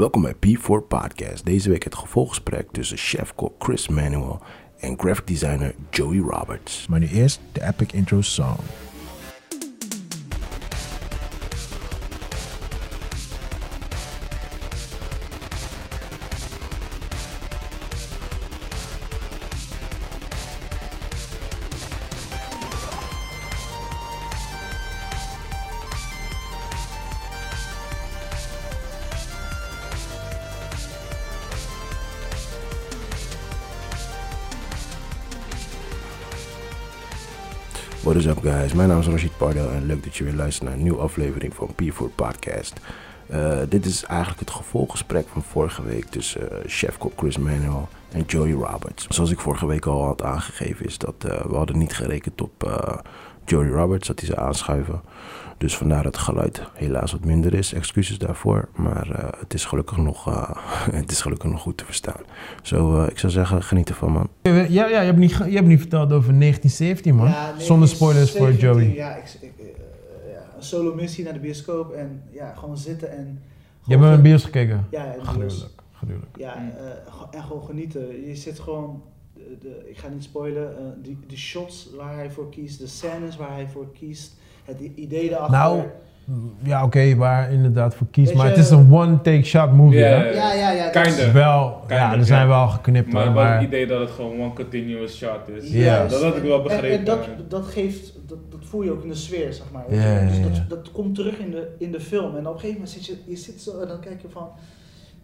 Welkom bij P4 Podcast. Deze week het gevolggesprek tussen chef-kok Chris Manuel en graphic designer Joey Roberts. Maar nu eerst de epic intro song. Is up guys, mijn naam is Rashid Pardel en leuk dat je weer luistert naar een nieuwe aflevering van P4 Podcast. Eh, dit is eigenlijk het gevolggesprek van vorige week tussen eh, chef-kok Chris Manuel en Joey Roberts. Zoals ik vorige week al had aangegeven is dat eh, we hadden niet gerekend op Joey Roberts, dat hij zou aanschuiven. Dus vandaar dat het geluid helaas wat minder is. Excuses daarvoor, maar eh, het, is gelukkig nog, eh, het is gelukkig nog goed te verstaan. Zo, eh, ik zou zeggen, geniet ervan man. Ja, ja, je, hebt niet, je hebt niet verteld over 1917, man. Ja, Zonder spoilers voor 17, Joey. Ja, ik, ik, ja, een solo missie naar de bioscoop en ja, gewoon zitten en... Je hebt hem in de bios gekeken? Ja. Gruwelijk, gruwelijk. Ja, eh, en gewoon genieten. Je zit gewoon, de, de- ik ga niet spoilen, eh, die, de shots waar hij voor kiest, de scènes waar hij voor kiest, het idee erachter. Nou, Ja, oké, waar inderdaad voor kies. Weet Maar je- het is een one-take shot movie, Ja, hè? ja, ja, ja, wel, ja, er zijn ja. wel geknipt, Maar wel het maar... idee dat het gewoon one continuous shot is. Ja. Dat had ik wel En, begrepen. en dat, dat geeft, dat, dat voel je ook in de sfeer, zeg maar. dus dat, dat komt terug in de, in de film. En op een gegeven moment zit je, je zit zo en dan kijk je van...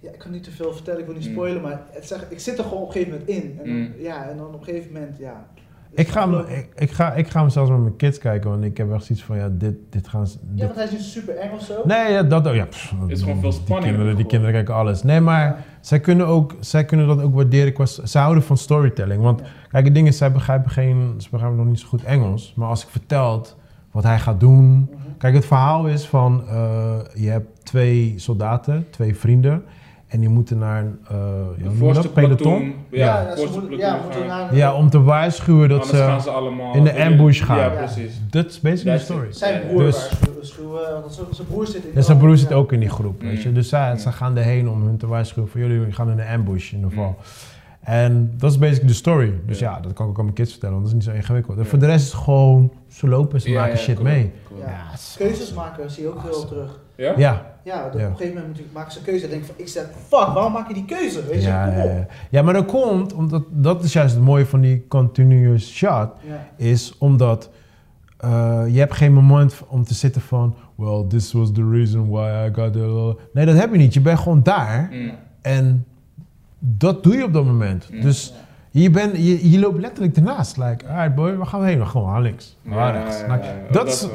Ja, ik kan niet te veel vertellen, ik wil niet Mm. spoilen, maar het zeg, ik zit er gewoon op een gegeven moment in. En dan, Mm. ja, en dan op een gegeven moment, ja... Ik ga, hem, ik, ik, ga, ik ga hem zelfs met mijn kids kijken, want ik heb echt zoiets van, ja, dit, dit gaan ze... Ja, want hij is niet super eng of zo. Nee, ja, dat ook. Ja, pff, Het is gewoon veel Die spanning kinderen, die kinderen kijken alles. Nee, maar Ja. zij, kunnen ook, zij kunnen dat ook waarderen. qua- Ze houden van storytelling. Want Ja. kijk, het ding is, zij begrijpen, geen, ze begrijpen nog niet zo goed Engels. Maar als ik vertel wat hij gaat doen. Mhm. Kijk, het verhaal is van, eh, je hebt twee soldaten, twee vrienden. En die moeten naar een uh, voorste peloton. Ja. Ja, ze moeten, peloton ja, moeten naar... Ja, om te waarschuwen dat Anders gaan ze... ze allemaal in de ambush gaan. Ja, precies. Dat is basically the story. Zijn broer Dus- waarschuwen, want zijn- broer zit in... Ja, zijn broer zit ook in die groep, weet je. Mm. Dus zij, Mm. zij gaan erheen om hun te waarschuwen van jullie gaan in een ambush in ieder geval. En dat is basically de story. Dus ja. Ja. dat kan ik ook aan mijn kids vertellen, want dat is niet zo ingewikkeld. En Ja. voor de rest is het gewoon, ze lopen, ze Ja, maken ja, shit cool, mee. cool. Keuzes maken zie je ook heel terug. Ja? Ja, Ja, dat Ja. op een gegeven moment maken ze een keuze en denk ik van, ik zeg, fuck, waarom maak je die keuze? Weet je, ja, ja, maar dat komt, omdat dat is juist het mooie van die continuous shot, Ja. is omdat eh, je hebt geen moment om te zitten van, well, this was the reason why I got the... Nee, dat heb je niet. Je bent gewoon daar Mm. en dat doe je op dat moment. Ja. Dus je, bent, je, je loopt letterlijk ernaast. Like, alright boy, waar gaan we heen? We gaan gewoon links. We gaan Ja, rechts. ja, ja, ja. dat is...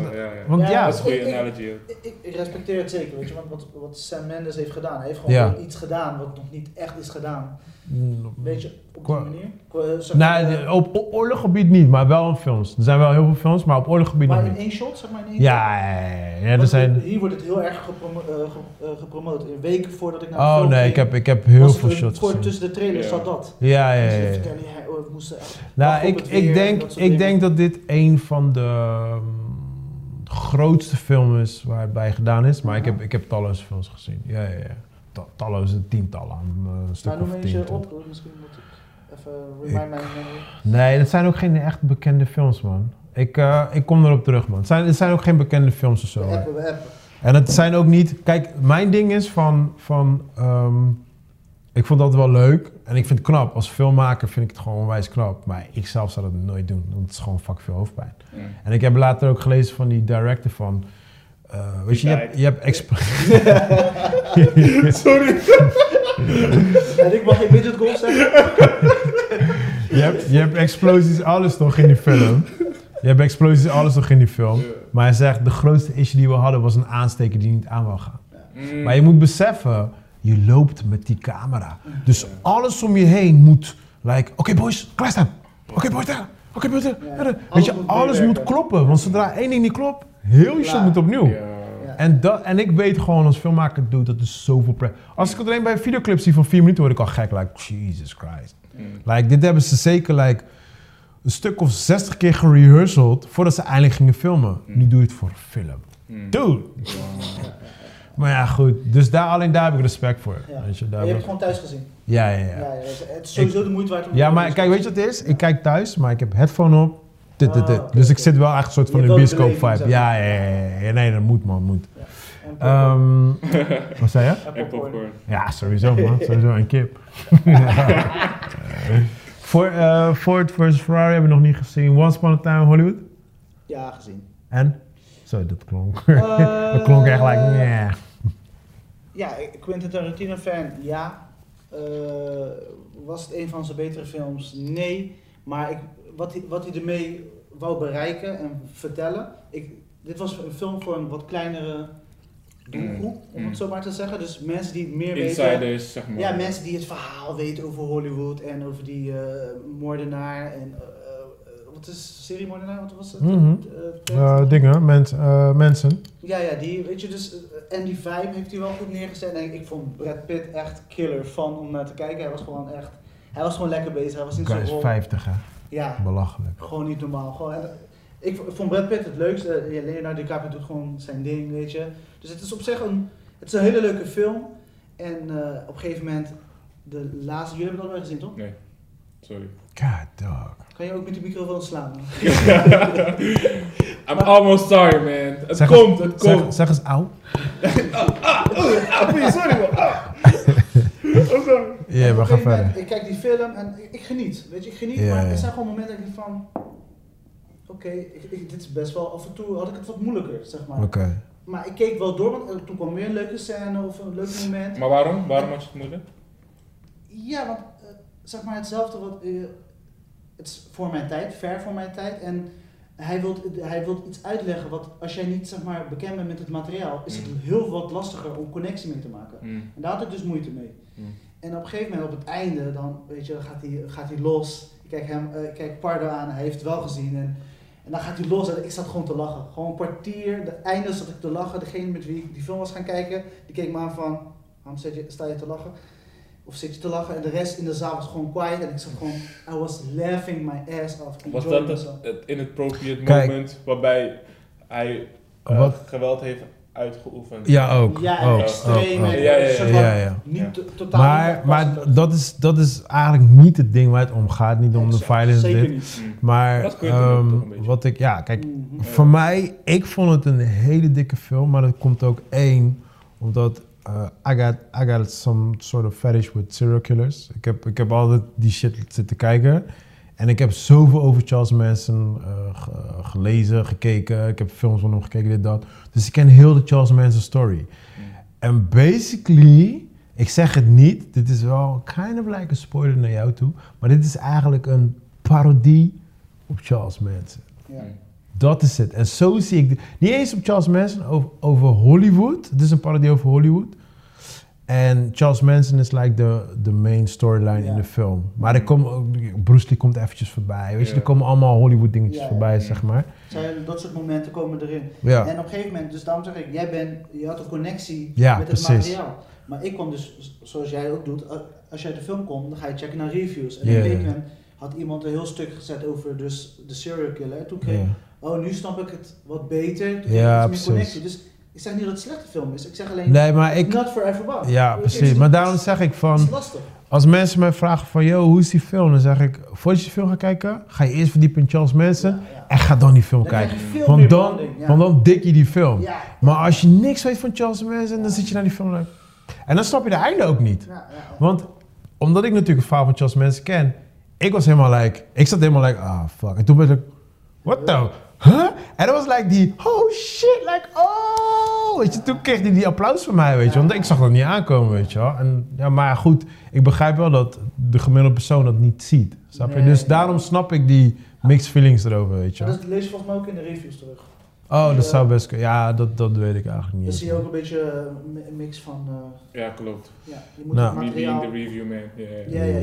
Want Ja, Dat is een goede Ik- ik- analogy ook. Ik, ik, ik respecteer het zeker, weet je, want wat, wat Sam Mendes heeft gedaan, hij heeft gewoon iets gedaan wat nog niet echt is gedaan. mm, Weet je, op Qua- die manier. Qua- maar, Nee, eh, op, op oorloggebied niet, maar wel in films. Er zijn wel heel veel films, maar op oorloggebied nog maar in niet. één shot, zeg maar in één Ja, ja, ja, ja, ja, er zijn... Hier wordt het heel erg gepromo eh, eh, gepromoot. In weken voordat ik naar de Oh film nee, ging, ik heb, ik heb heel veel shots gezien. Tussen de trailers Ja. zat dat. Ja, ja, ja. Mensen ja. oh, Nou, ik, ik, en denk, ik dingen. denk dat dit een van de ehm, grootste films is waar het bij gedaan is. Maar ik, heb, ik heb talloze films gezien. Ja, ja, ja. Ta- Talloze tientallen. Een stuk Nou, noem eens op, misschien moet ik even remind mij. Nee, dat zijn ook geen echt bekende films, man. Ik, eh, ik kom erop terug, man. Het zijn, het zijn ook geen bekende films of zo. We appen, we appen. En het zijn ook niet... Kijk, mijn ding is van... van ehm, ik vond dat wel leuk. En ik vind het knap. Als filmmaker vind ik het gewoon onwijs knap. Maar ik zelf zou dat nooit doen. Want het is gewoon fuck veel hoofdpijn. Mm. En ik heb later ook gelezen van die director van... eh, weet je, je hebt, je hebt Sorry. En ik mag geen midget goal zeggen. je, hebt, je hebt explosies, alles nog in die film. Je hebt explosies, alles nog in die film. Maar hij zegt, de grootste issue die we hadden was een aansteker die niet aan wou gaan. Mm. Maar je moet beseffen, je loopt met die camera. Dus alles om je heen moet, like, oké boys, klaarstaan. Oké boys, daar. Oké boys, daar. Ja. Weet Alles je, moet alles moet kloppen. Want zodra één ding niet klopt, heel je shit moet opnieuw. En, dat, en ik weet gewoon als filmmaker doe dat is zoveel pre. Als ik het alleen bij een videoclip zie van vier minuten word ik al gek. Like, Jesus Christ. Mm. Like, dit hebben ze zeker like, een stuk of 60 keer gerehearseld voordat ze eindelijk gingen filmen. Mm. Nu doe je het voor een film. Mm. Dude. Maar ja, goed. Dus daar, alleen daar heb ik respect voor. Ja. Weet je, daar je hebt het gewoon thuis gezien. ja, ja, Ja, ja. ja, het is sowieso de moeite waard om Ja, maar kijk, weet je wat het is? Ik kijk thuis, maar ik heb headphone op. Dit, dit, dit. Ah, dus ik zit wel echt een soort van een bioscoop vibe. Ja, ja, ja, ja. Nee, dat moet man, moet. Ehm wat zei je? En popcorn. Ja, sowieso man. Sowieso een kip. voor, eh Ford versus Ferrari hebben we nog niet gezien. Once Upon a Time in Hollywood. Ja, gezien. En? Zo, dat klonk. Eh, dat klonk echt like, nee. Ja, ik- Quentin Tarantino fan, ja. Eh, was het een van zijn betere films? Nee. Maar ik, wat, hij, wat hij ermee wou bereiken en vertellen. Ik, dit was een film voor een wat kleinere doelgroep, om Mm. het zo maar te zeggen. Dus mensen die meer weten. Insiders, zeg maar. Ja, mensen die het verhaal weten over Hollywood en over die eh, moordenaar en eh, eh, wat is seriemoordenaar? Wat was het? Eh, dingen, mens, eh, mensen. ja, ja, die, weet je, dus, en die vibe heeft hij wel goed neergezet. En ik vond Brad Pitt echt killer van om naar te kijken. Hij was gewoon echt, hij was gewoon lekker bezig. Hij was zo is rol. 50 hè. Ja, Belachelijk. gewoon niet normaal. Gewoon, en, ik vond Brad Pitt het leukste. Ja, Leonardo DiCaprio doet gewoon zijn ding, weet je. Dus het is op zich een, het is een hele leuke film. En eh, op een gegeven moment, de laatste, jullie hebben het al gezien toch? Nee, sorry. God dog. Kan je ook met die microfoon slaan? I'm almost sorry, man. Het Zeg komt, het Zeg, komt. zeg eens auw. Ah, sorry man. Ah. Ja, En we gaan moment, verder. Ik kijk die film en ik, ik geniet. Weet je, ik geniet, Ja, maar ja. er zijn gewoon momenten dat ik van... Oké, dit is best wel... Af en toe had ik het wat moeilijker, zeg maar. Oké. Maar ik keek wel door, want toen kwam weer een leuke scène of een leuk moment. Maar waarom? Waarom had je het moeilijk? Ja, want eh, zeg maar hetzelfde wat... eh, het is voor mijn tijd, ver voor mijn tijd. En hij wil hij wilt iets uitleggen wat als jij niet zeg maar, bekend bent met het materiaal... is het Mm. heel wat lastiger om connectie mee te maken. Mm. En daar had ik dus moeite mee. Mm. En op een gegeven moment, op het einde, dan weet je, gaat hij, gaat hij los. Ik kijk, hem, eh, ik kijk Pardo aan, hij heeft het wel gezien. En, en dan gaat hij los en ik zat gewoon te lachen. Gewoon een kwartier, de einde zat ik te lachen. Degene met wie ik die film was gaan kijken, die keek me aan van, waarom zit je, sta je te lachen? Of zit je te lachen? En de rest in de zaal was gewoon quiet. En ik zat gewoon, I was laughing my ass off. Was dat het, het inappropriate Kijk. moment waarbij hij eh, geweld heeft uitgeoefend? Ja, ook. Ja, ook, extreem. ook, ook. en Ja, ja, ja. Niet totaal Maar, maar dat, is, dat is eigenlijk niet het ding waar het om gaat. Niet om de violence Zeker dit. niet. Mm. Maar Dat kun je toch ehm, wat ik... Ja, kijk. Mhm. Voor mij, ik vond het een hele dikke film. Maar dat komt ook één. Omdat eh, I, got, I got some sort of fetish with serial killers. Ik heb, ik heb altijd die shit zitten kijken. En ik heb zoveel over Charles Manson eh, ge- gelezen, gekeken. Ik heb films van hem gekeken, dit, dat. Dus ik ken heel de Charles Manson story. En basically, ik zeg het niet, dit is wel kind of like een spoiler naar jou toe, maar dit is eigenlijk een parodie op Charles Manson. Ja. Dat is het. En zo zie ik, niet eens op Charles Manson, over, over Hollywood. Het is een parodie over Hollywood. En Charles Manson is like de, de main storyline Ja. in de film. Maar er komen ook, Bruce Lee komt eventjes voorbij. Weet je, er komen allemaal Hollywood dingetjes Ja, voorbij, ja. zeg maar. Zijn, dat soort momenten komen erin. Ja. En op een gegeven moment, dus daarom zeg ik, jij bent, je had een connectie Ja, met het precies. materiaal. Maar ik kwam dus, zoals jij ook doet, eh, als uit de film komt, dan ga je checken naar reviews. En op een gegeven moment had iemand een heel stuk gezet over dus de serial killer. En toen kreeg ik, oh nu snap ik het wat beter, toen kreeg Ja, ik iets precies. meer connectie. Dus ik zeg niet dat het een slechte film is, ik zeg alleen, Nee, maar ik... not for everyone. Ja, precies. Maar daarom zeg ik van... Als mensen mij vragen van, yo, hoe is die film? Dan zeg ik, voordat je die film gaat kijken, ga je eerst verdiepen in Charles Manson Ja, ja. en ga dan die film Dan kijken. Want dan, ja. want dan dik je die film. Maar als je niks weet van Charles Manson, dan zit je naar die film. en- En dan snap je de einde ook niet. ja, ja, ja. Want omdat ik natuurlijk het verhaal van Charles Manson ken, ik was helemaal like, ik zat helemaal like, ah fuck. En toen werd ik, what the, huh? En dat was like die, oh shit, like, oh. Weet je, toen kreeg hij die applaus van mij, weet je. Want ik zag dat niet aankomen, weet je wel. En, ja, maar goed, ik begrijp wel dat de gemiddelde persoon dat niet ziet. Snap je? Nee. Dus daarom snap ik die mixed feelings erover, weet je wel. dat lees je volgens mij ook in de reviews terug. Oh, dat Dus, zou eh, best kunnen. Ja, dat, dat weet ik eigenlijk niet. Dan eens, zie je ook een beetje eh, een mix van, eh, Ja, klopt. ja, je moet Nou. het Me being materiaal... the review man. Ja, Ja, ja,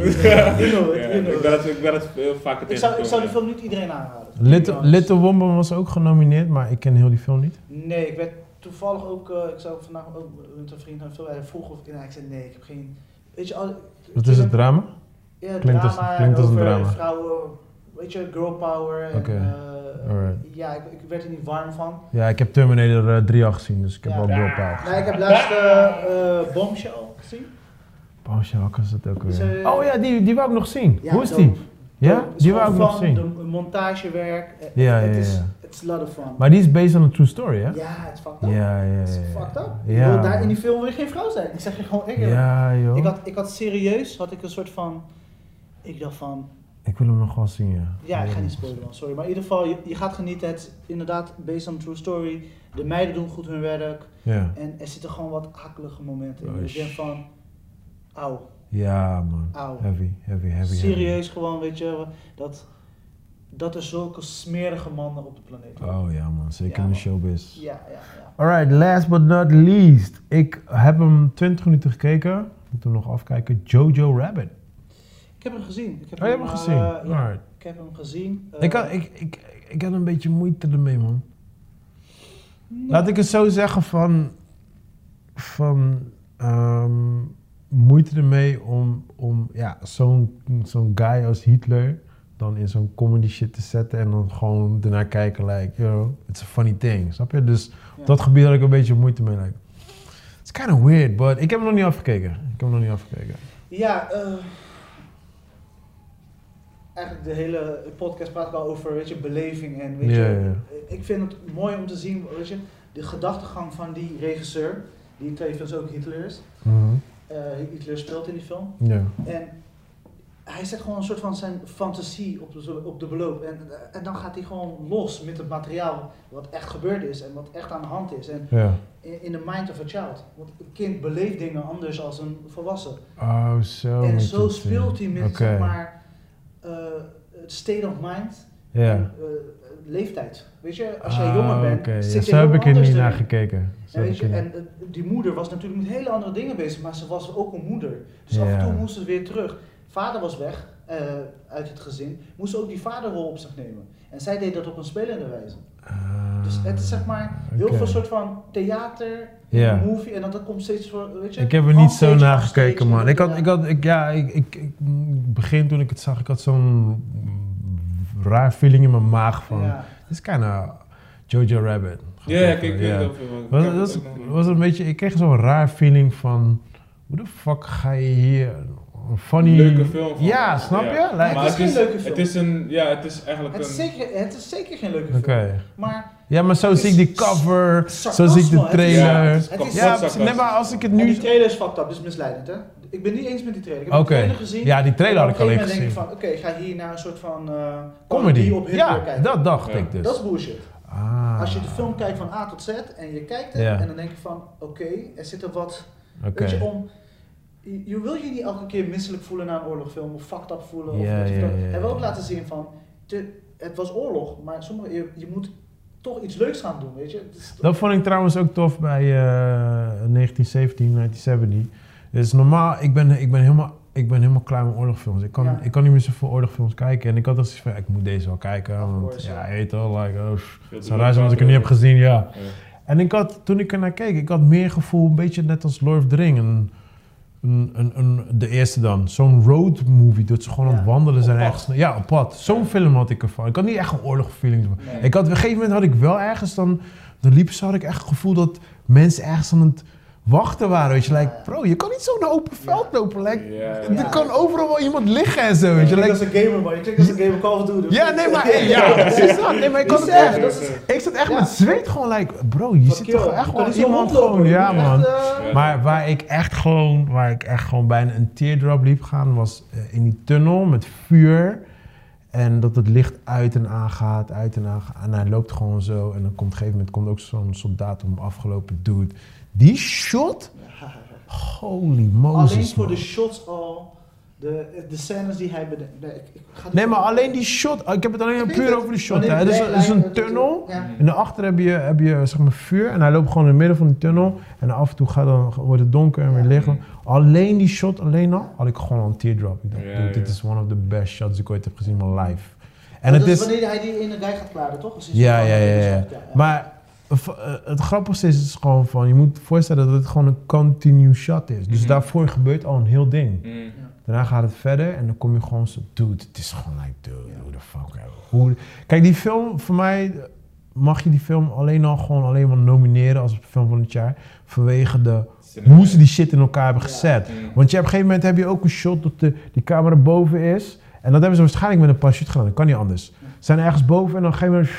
ik ben het, ik ben het heel vaker Ik zou, ik zou die film niet iedereen aanraden. Little. Little Woman was ook genomineerd, maar ik ken heel die film niet. Nee, ik werd toevallig ook, eh, ik zou vandaag ook met een vriend naar een film, hij vroeg of ik, nou, ik zei nee, ik heb geen, weet je, al, Wat is het drama? Ja, Klinkt als- drama klinkt als een over drama. vrouwen weet je, girl power. En, Oké, eh, ja, ik, ik werd er niet warm van. Ja, ik heb Terminator eh, 3 al gezien, dus ik heb Ja. wel. Girl Power gezien. Nee, ik heb laatst eh, Bombshell gezien. Shit, welke is dat ook Is, weer? Oh ja, die, die wou ik nog zien. Ja, Hoe is die? Ja, die wou ik nog zien. De montagewerk. Ja, het ja, is, is a lot of fun. Maar die is based on a true story, hè? ja, het is fucked up. Ja, ja, ja. Het is fucked up. Ja, daar in die film wil je geen vrouw zijn. Ik zeg je gewoon eerlijk. Ja, joh. Ik had, ik had serieus, had ik een soort van, ik dacht van, Ik wil hem nog wel zien, ja. ja, ik ga niet spoilen, sorry. Maar in ieder geval, je, je gaat genieten. Het is inderdaad based on true story. De meiden doen goed hun werk. Ja. En er zitten gewoon wat akelige momenten in. Oh, Dus sh- van, auw, Ja, man. auw. Heavy, heavy, heavy. Serieus gewoon, weet je, dat, dat er zulke smerige mannen op de planeet zijn. Oh ja, man. Zeker Ja, in de man. showbiz. Ja, ja, ja. Alright, last but not least. Ik heb hem 20 minuten gekeken. Moet hem nog afkijken. Jojo Rabbit. Ik heb hem gezien. Ik heb Oh, je hebt hem eh, gezien? ja, Alright. ik heb hem gezien. Eh, Ik, had, ik, ik, ik had een beetje moeite ermee, man. nou, Laat ik het zo zeggen van... Van... ehm, moeite ermee om, om ja, zo'n zo'n guy als Hitler... dan in zo'n comedy shit te zetten... en dan gewoon ernaar kijken, like, yo, it's a funny thing. Snap je? Dus ja. op dat gebied had ik een beetje moeite mee. Like. It's kind of weird, but ik heb hem nog niet afgekeken. Ik heb hem nog niet afgekeken. Ja, eh, eigenlijk de hele podcast praat wel over, weet je, beleving en weet Ja, je, ja. ik vind het mooi om te zien, weet je, de gedachtegang van die regisseur, die tevens ook Hitler is. Mhm. Eh, Hitler speelt in die film. Ja. En hij zet gewoon een soort van zijn fantasie op de, op de beloop. En, en dan gaat hij gewoon los met het materiaal wat echt gebeurd is en wat echt aan de hand is. En Ja. in, in the mind of a child. Want een kind beleeft dingen anders als een volwassen. Oh, zo. en zo speelt hij met zeg maar, state of mind Ja. eh, leeftijd. Weet je, als jij Ah, jonger bent, zit zo heb ik er niet naar gekeken. Zo En, weet je, er en eh, die moeder was natuurlijk met hele andere dingen bezig, maar ze was ook een moeder. Dus af en toe moest ze weer terug. Vader was weg eh, uit het gezin, moest ze ook die vaderrol op zich nemen. En zij deed dat op een spelende wijze. Dus het is zeg maar heel oké. veel soort van theater, Ja. movie en dat, dat komt steeds voor, weet je. Ik heb er niet zo naar gekeken, man. Ik had, ik had, ik, ja, ik, ik, ik begin toen ik het zag, ik had zo'n raar feeling in mijn maag van, Ja. dit is kinda Jojo Rabbit. Ja, kijk, Ja. ja. Was, was, was een beetje, ik kreeg zo'n raar feeling van, hoe de fuck ga je hier funny... Leuke film van. Ja, snap je? Ja. Like- Maar het is het is, geen leuke film. het is een, ja, het is eigenlijk Het, een... is zeker, het is zeker geen leuke Oké. film. Maar Ja, maar zo zie ik die cover, zo zie ik de het is- trailer. Ja, het is nee, maar als ik het en nu... die trailer is fucked up, dus misleidend hè. Ik ben niet eens met die trailer. Ik heb de trailer gezien. ja, die trailer en had ik een alleen gegeven moment gezien. denk ik van, oké, ik ga hier naar een soort van eh Comedy. op Hitler Ja, kijken. dat dacht Ja. ik dus. Dat is bullshit. Ah. Als je de film kijkt van A tot Z en je kijkt het Ja. en dan denk je van, oké, er zit er wat, Oké. weet je, om... Je, wil je niet elke keer misselijk voelen na een oorlogfilm of fucked up voelen. Of Ja, weet je ja, wel. ja, Hij wil ja. ook laten zien van, te- het was oorlog, maar sommige, je, je moet toch iets leuks gaan doen, weet je. Dat vond ik trouwens ook tof bij eh 1917, 1970. Dus normaal, ik ben, ik ben, helemaal, ik ben helemaal klaar met oorlogfilms. Ik kan, Ja. ik kan niet meer zoveel oorlogfilms kijken. En ik had dus zoiets van, ik moet deze wel kijken. Of Want course, ja, je weet wel, like, oh, raar zijn als ik het niet heb gezien, ja. Ja. En ik had, toen ik er naar keek, ik had meer gevoel, een beetje net als Lord of the Ring. Een, een, een, een- de eerste dan. Zo'n road movie, dat ze gewoon aan het wandelen zijn ergens. Ja, op pad. Zo'n film had ik ervan. Ik had niet echt een oorlogsfeeling. Nee. Ik had, op een gegeven moment had ik wel ergens dan, dan liepen ze, had ik echt het gevoel dat mensen ergens aan het wachten waren. Weet je, like, bro, je kan niet zo naar open veld lopen. Like, Ja, ja. Er kan overal wel iemand liggen en zo. Weet je, like, als een gamer man, je klinkt als een gamer Call of Duty. ja, nee, maar, hey, ja, precies dat. Nee, maar ik had het echt. dat is- Ik zat echt Ja. met zweet gewoon, like, bro, je Fuck zit toch echt kan wel iemand gewoon, ja man. Maar waar ik echt gewoon, waar ik echt gewoon bijna een teardrop liep gaan, was eh, in die tunnel met vuur. En dat het licht uit en aan gaat, uit en aan gaat. En hij loopt gewoon zo. En dan komt op een gegeven moment komt ook zo'n soldaat om afgelopen dude. Die shot, holy Moses. Alleen voor man. de shots al, de, de scènes die hij bedenkt. Nee, ik, ik ga Nee, maar alleen die shot. Ik heb het alleen puur het. over die shot. Hè. Het is, is een tunnel. Ja. En daarachter heb je, heb je zeg maar vuur en hij loopt gewoon in het midden van die tunnel. En af en toe gaat dan, wordt het donker en weer Ja. licht. Alleen die shot alleen al, had ik gewoon al een teardrop. Ik dacht, Ja, dude, dit is one of the best shots die ik ooit heb gezien in mijn life. En het dat is is, wanneer hij die ene guy gaat klaren, toch? Dus ja, ja, ja, dus ja. dat- ja, ja. Maar het grappigste is, is gewoon van, je moet je voorstellen dat het gewoon een continue shot is. Dus Mhm. daarvoor gebeurt al een heel ding. Mm. Daarna gaat het verder en dan kom je gewoon zo, dude, het is gewoon like, dude, de fuck, hè. Hoe, kijk, die film, voor mij mag je die film alleen al gewoon alleen maar nomineren als film van het jaar. Vanwege de, hoe ze die shit in elkaar hebben Ja. gezet. Mm. Want je, op een gegeven moment heb je ook een shot dat de, die camera boven is. En dat hebben ze waarschijnlijk met een parachute gedaan. Dat kan niet anders. Ze zijn ergens boven en dan geven we...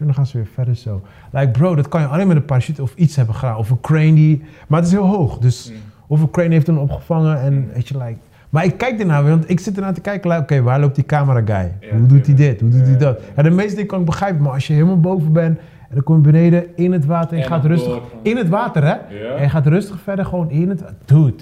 En dan gaan ze weer verder zo. Like bro, dat kan je alleen met een parachute of iets hebben gedaan. Of een crane die... Maar het is heel hoog. Dus Mm. of een crane heeft hem opgevangen en weet je, like... Maar ik kijk ernaar, want ik zit ernaar te kijken, like, oké, waar loopt die camera guy? Ja, Hoe doet hij dit? Hoe doet hij Ja, dat? ja. Ja, de meeste dingen kan ik begrijpen, maar als je helemaal boven bent en dan kom je beneden in het water en je En gaat rustig... In het water, hè? Ja. En je gaat rustig verder gewoon in het... Dude,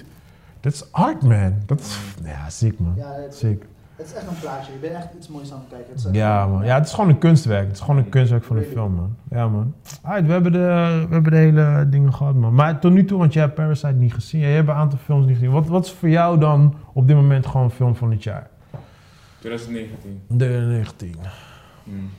dat is art, man. Dat is... Ja, ziek, man. Ja, Ziek. Het is echt een plaatje. Je bent echt iets moois aan het kijken. Het Ja, man. Ja, het is gewoon een kunstwerk. Het is gewoon een kunstwerk van de film, man. Ja, man. We hebben de, we hebben de hele dingen gehad, man. Maar tot nu toe, want jij hebt Parasite niet gezien. Jij hebt een aantal films niet gezien. Wat, wat is voor jou dan op dit moment gewoon film van het jaar? 2019. De 19. Mm.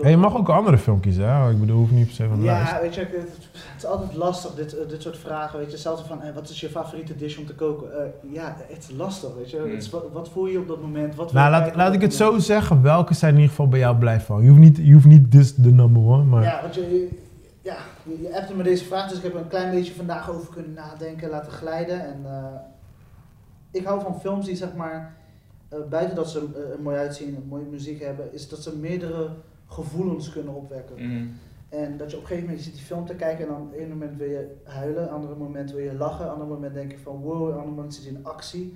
Hey, je mag ook een andere film kiezen, hè? Ik bedoel, hoeft niet per se van de lijst. Ja, weet je, het, het is altijd lastig, dit, eh, dit soort vragen. Weet je, zelfs van, eh, wat is je favoriete dish om te koken? Eh, ja, het is lastig, weet je. Hmm. Het is wat, wat voel je op dat moment? Wat wil Nou, laat, laat ik het zo zeggen. Welke zijn in ieder geval bij jou blij van? Je hoeft niet, je hoeft niet this de number one, maar... Ja, want je, ja, je, appte me deze vraag, dus ik heb er een klein beetje vandaag over kunnen nadenken, laten glijden. En eh, ik hou van films die zeg maar, eh, buiten dat ze er mooi uitzien en mooie muziek hebben, is dat ze meerdere gevoelens kunnen opwekken. Mm. En dat je op een gegeven moment je zit die film te kijken en dan op een moment wil je huilen, op een ander moment wil je lachen, op een ander moment denk je van wow, op een ander moment zit je in actie.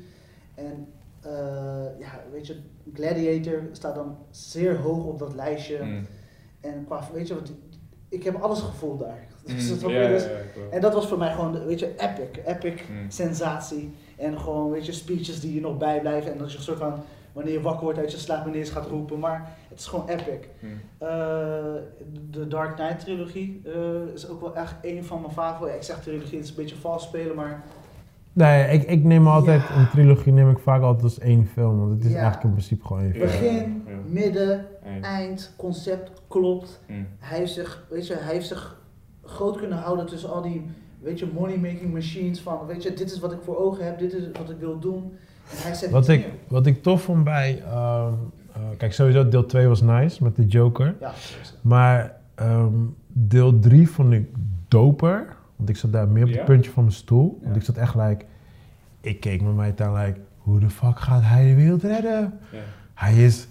En eh, ja, weet je, Gladiator staat dan zeer hoog op dat lijstje. Mm. En qua, weet je, wat, ik heb alles gevoeld daar. Mm. Dus dat- dus- klopt. en dat was voor mij gewoon, de- weet je, epic. Epic Mm. sensatie. En gewoon, weet je, speeches die je nog bijblijven. En dat je een soort van, wanneer je wakker wordt uit je slaap, wanneer je gaat roepen. Maar het is gewoon epic. Mm. Eh, de Dark Knight trilogie eh, is ook wel echt een van mijn favorieten. Ik zeg trilogie, het is een beetje vals spelen, maar Nee, ik, ik neem altijd, Ja. een trilogie neem ik vaak altijd als één film. Want het is Ja. eigenlijk in principe gewoon één film. begin, ja. midden, Eind. eind, concept klopt. Mm. Hij heeft zich, weet je, hij heeft zich groot kunnen houden tussen al die, weet je, money-making machines van, weet je, dit is wat ik voor ogen heb, dit is wat ik wil doen. Wat ik, neer. wat ik tof vond bij... ehm, eh, kijk, sowieso deel 2 was nice met de Joker. Ja. Maar ehm, deel 3 vond ik doper. Want ik zat daar meer op het puntje van mijn stoel. Want ik zat echt like... Ik keek met mij aan like... Hoe de fuck gaat hij de wereld redden? Ja. Hij is...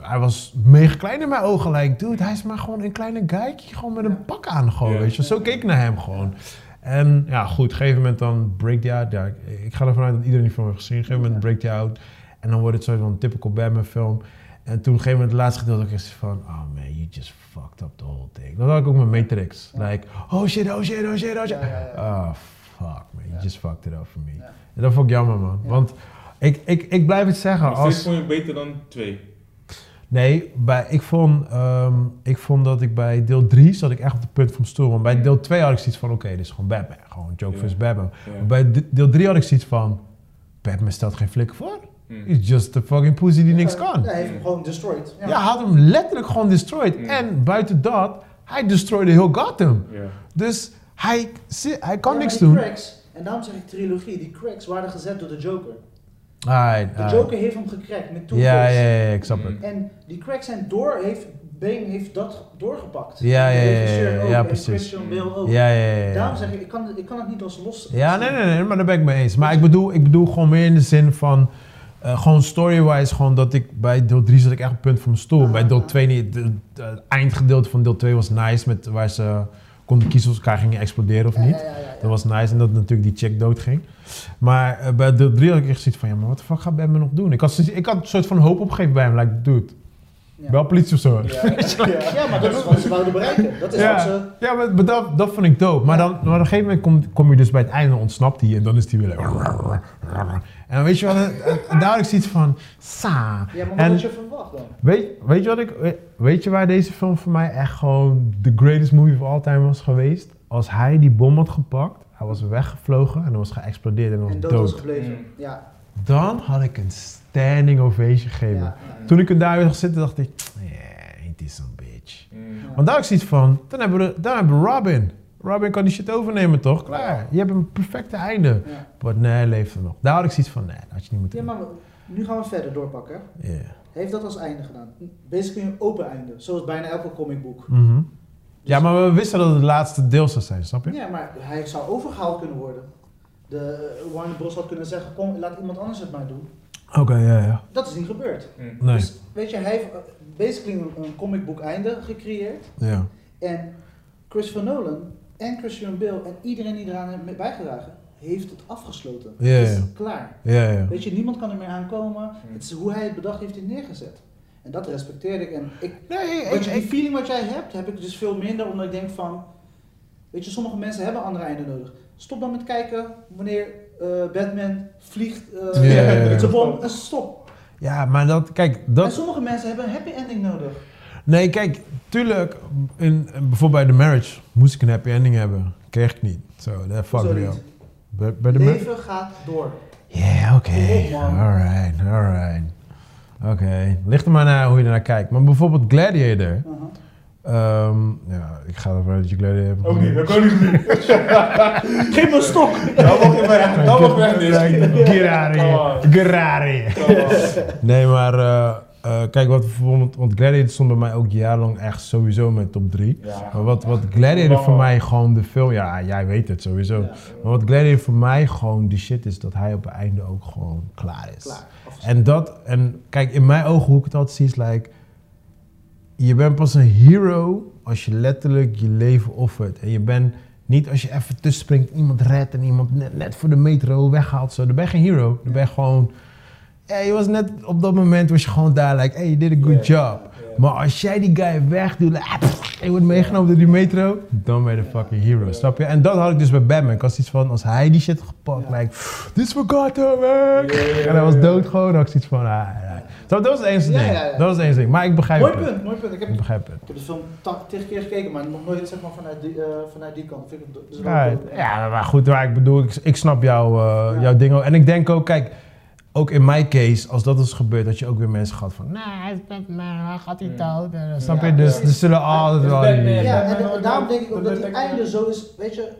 Hij was mega klein in mijn ogen. Like, dude, hij is maar gewoon een kleine guykie. Gewoon met een pak aan gewoon, Ja. weet je. Zo keek ik naar hem gewoon. En ja, goed, op een gegeven moment dan break die out. Ja, ik, ik ga ervan uit dat iedereen die film heeft gezien. Op een gegeven moment Ja. break die out. En dan wordt het soort van een typical Batman film. En toen op een gegeven moment het laatste gedeelte ook is van... Oh man, you just fucked up the whole thing. Dat had ik ook met Matrix. Ja. Like, oh shit, oh shit, oh shit, oh shit. Ja, ja, ja. Oh fuck man, you just fucked it up for me. Ja. En dat vond ik jammer man. Ja. Want ik, ik, ik blijf het zeggen. Als, vond je beter dan twee. Nee, bij, ik, vond, ehm, ik vond dat ik bij deel 3 zat ik echt op de punt van mijn stoel. Want bij deel 2 had ik zoiets van... Oké, dit is gewoon Batman. Gewoon Joke vs. Batman. Bij de- deel 3 had ik zoiets van... Batman stelt geen flikker voor. Mm. He's just a fucking pussy die niks kan. Ja, hij heeft hem gewoon destroyed. Ja, hij had hem letterlijk gewoon destroyed. Mm. En buiten dat, hij destroyde heel Gotham. Ja. Dus hij, hij kan Ja, niks doen. Cracks, en daarom zeg ik trilogie, die cracks waren gezet door de Joker. De. Joker heeft hem gecrackt met Two-Face. Ja, ja, ja, ik snap het. En die cracks zijn door, heeft, Bane heeft dat doorgepakt. Ja, ja, ja, ja, precies. Christian Bale ook. Ja, ja, ja. Daarom zeg ik, ik kan, ik kan het niet als los. Ja, nee, nee, nee, maar daar ben ik mee eens. Maar ik bedoel, ik bedoel gewoon meer in de zin van... eh, gewoon story-wise, gewoon dat ik bij deel 3 zat ik echt op punt van mijn stoel. Ah, bij deel ah. 2 niet. de- de- Het eindgedeelte van deel 2 was nice, met, waar ze konden kiezen of ze elkaar gingen exploderen of niet. ja, ja, ja. Dat was nice en dat natuurlijk die chick doodging. Maar eh, bij deel 3 had ik echt zoiets van, ja, maar wat de fuck gaat Batman nog doen? Ik had, ik had een soort van hoop opgegeven bij hem. Like, dude, Ja. wel politie of zo. Ja, ja. ja, maar dat is wat ze wouden bereiken. Dat is wat ze... Ja, ja maar, maar dat, dat vond ik dope. Maar, Ja. dan, maar op een gegeven moment kom, kom je dus bij het einde, ontsnapt hij en dan is hij weer... like- En dan weet je wat, daar had ik zoiets van... Sa. Ja, maar wat En- had je verwacht dan? Weet, weet je wat ik... Weet je waar deze film voor mij echt gewoon the greatest movie of all time was geweest? Als hij die bom had gepakt, hij was weggevlogen en dan was geëxplodeerd en dan was En dood was gebleven. Mm. Ja. Dan had ik een standing ovation gegeven. ja, ja. Toen ik hem daar weer zag zitten, dacht ik... Yeah, ain't this some bitch. Mm. Want daar had ik zoiets van, dan hebben we, dan hebben we Robin. Robin kan die shit overnemen, toch? Klaar. Je hebt een perfecte einde. Ja. Maar nee, hij leeft er nog. Daar had ik zoiets van, nee, dat had je niet moeten Ja, doen. maar Nu gaan we verder doorpakken. Ja. Hij heeft dat als einde gedaan. Basically een open einde, zoals bijna elke comicboek. Mhm. Ja, maar we wisten dat het het laatste deel zou zijn, snap je? Ja, maar hij zou overgehaald kunnen worden. De uh, Warner Bros. had kunnen zeggen, kom, laat iemand anders het maar doen. Oké, ja, ja. Dat is niet gebeurd. Hm. Nee. Dus weet je, hij heeft uh, basically een, een comicboek einde gecreëerd. Ja. En Christopher Nolan en Christian Bale en iedereen die eraan heeft bijgedragen, heeft het afgesloten. Ja, het is klaar. Ja, ja. Weet je, niemand kan er meer aankomen. Het is hoe hij het bedacht heeft, hij neergezet. En dat respecteer ik. En ik, Nee, je, die feeling wat jij hebt, heb ik dus veel minder, omdat ik denk van... Weet je, sommige mensen hebben andere einden nodig. Stop dan met kijken wanneer eh, Batman vliegt eh met zijn bom en stop. Ja, maar dat, kijk, En dat... sommige mensen hebben een happy ending nodig. Nee, kijk, tuurlijk, in, bijvoorbeeld bij The Marriage moest ik een happy ending hebben. Kreeg ik niet. Zo, that fuck me up. Bij, bij? Leven gaat door. Ja, oké. Kom op, man. Alright, alright. Oké, ligt er maar naar hoe je ernaar kijkt. Maar bijvoorbeeld Gladiator. Uh-huh. ehm, ja, ik ga ervan uit dat je Gladiator hebt Ook niet, dat kan ik niet. Geef me een stok! Dat mag je weg, dat mag weg niet. Gerari. Gerari. Nee, maar eh, eh, kijk, wat bijvoorbeeld, want Gladiator stond bij mij ook jarenlang echt sowieso in mijn top 3. Ja. Maar wat, wat Gladiator voor mij gewoon de film, ja, jij weet het sowieso. Ja, Maar wat Gladiator voor mij gewoon die shit is, dat hij op het einde ook gewoon klaar is. klaar. En dat, en kijk, in mijn ogen, hoe ik het altijd zie, is like, je bent pas een hero als je letterlijk je leven offert. En je bent niet als je even tussen springt, iemand redt en iemand net, net voor de metro weghaalt. Zo. Dan ben je geen hero. Dan ben je gewoon, ja, je was net op dat moment was je gewoon daar, like, hey, you did a good job. Maar als jij die guy wegdoet, like, ah, je wordt meegenomen door die metro, dan ben je de fucking hero, snap je? En dat had ik dus bij Batman. Ik had iets van, als hij die shit had gepakt, like, this for Gotham, man. En hij was dood gewoon, had ik zoiets van, ah, ja. Zo, dat was het enige ding. Dat was het enige ding. Maar ik begrijp Mooi het. punt, mooi punt. Ik heb, Ik begrijp het. ik heb de film ta- tig keer gekeken, maar nog nooit zeg maar, vanuit, die, eh, vanuit die kant. Vind ik het dus Ja, ja, maar goed, maar ik bedoel, ik, ik snap jou, eh, Ja. jouw ding ook. En ik denk ook, kijk, ook in mijn case, als dat is gebeurd, dat je ook weer mensen gehad van, nou, hij is hij gaat Ja. dood. En, snap Ja, je? Dus er zullen altijd wel... Ja, Ja, en maar- daarom denk ik ook maar- dat die maar- einde zo is, weet je,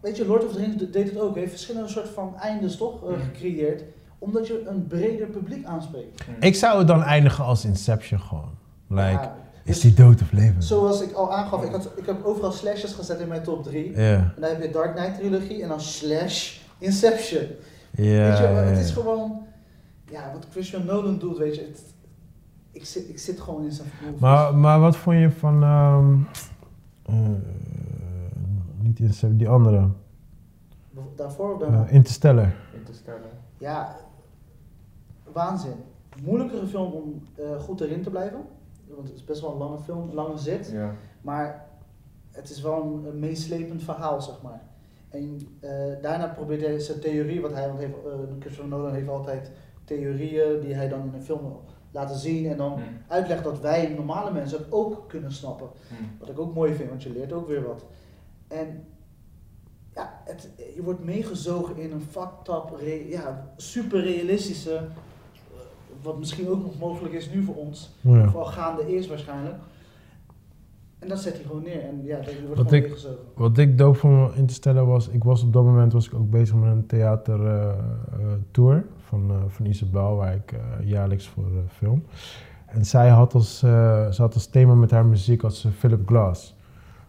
weet je, Lord of the Rings deed het ook, Hij heeft verschillende soort van eindes toch eh, gecreëerd, omdat je een breder publiek aanspreekt. Ik zou het dan eindigen als Inception gewoon. Like, Ja, is dus die dood of leven? Zoals ik al aangaf, ik, had, ik heb overal slashes gezet in mijn top 3. Ja, En dan heb je Dark Knight trilogie en dan slash Inception. Ja, weet je, ja, het is gewoon, ja, wat Christian Nolan doet, weet je, het, ik, zit, ik zit gewoon in zijn movies. Maar, maar wat vond je van... ehm, eh, niet Inception, die andere. Daarvoor of daarna? Interstellar. Interstellar. Ja, waanzin. Moeilijkere film om eh, goed erin te blijven. Want het is best wel een lange film, een lange zit. Ja. Maar het is wel een, een meeslepend verhaal, zeg maar. En eh, daarna probeert hij zijn theorie, wat hij, want heeft, eh, Christopher Nolan heeft altijd theorieën die hij dan in een film wil laten zien. En dan Hm. uitlegt dat wij normale mensen het ook kunnen snappen. Hm. Wat ik ook mooi vind, want je leert ook weer wat. En ja, het, je wordt meegezogen in een re- ja, super realistische, eh, wat misschien ook nog mogelijk is nu voor ons, Ja. vooral gaande is waarschijnlijk. En dat zet hij gewoon neer en ja, je wordt Wat ik-. Wat ik dope van Interstellar was, ik was op dat moment was ik ook bezig met een theatertour van, eh, van Isabel, waar ik eh, jaarlijks voor eh, film. En zij had als, eh, ze had als thema met haar muziek ze Philip Glass.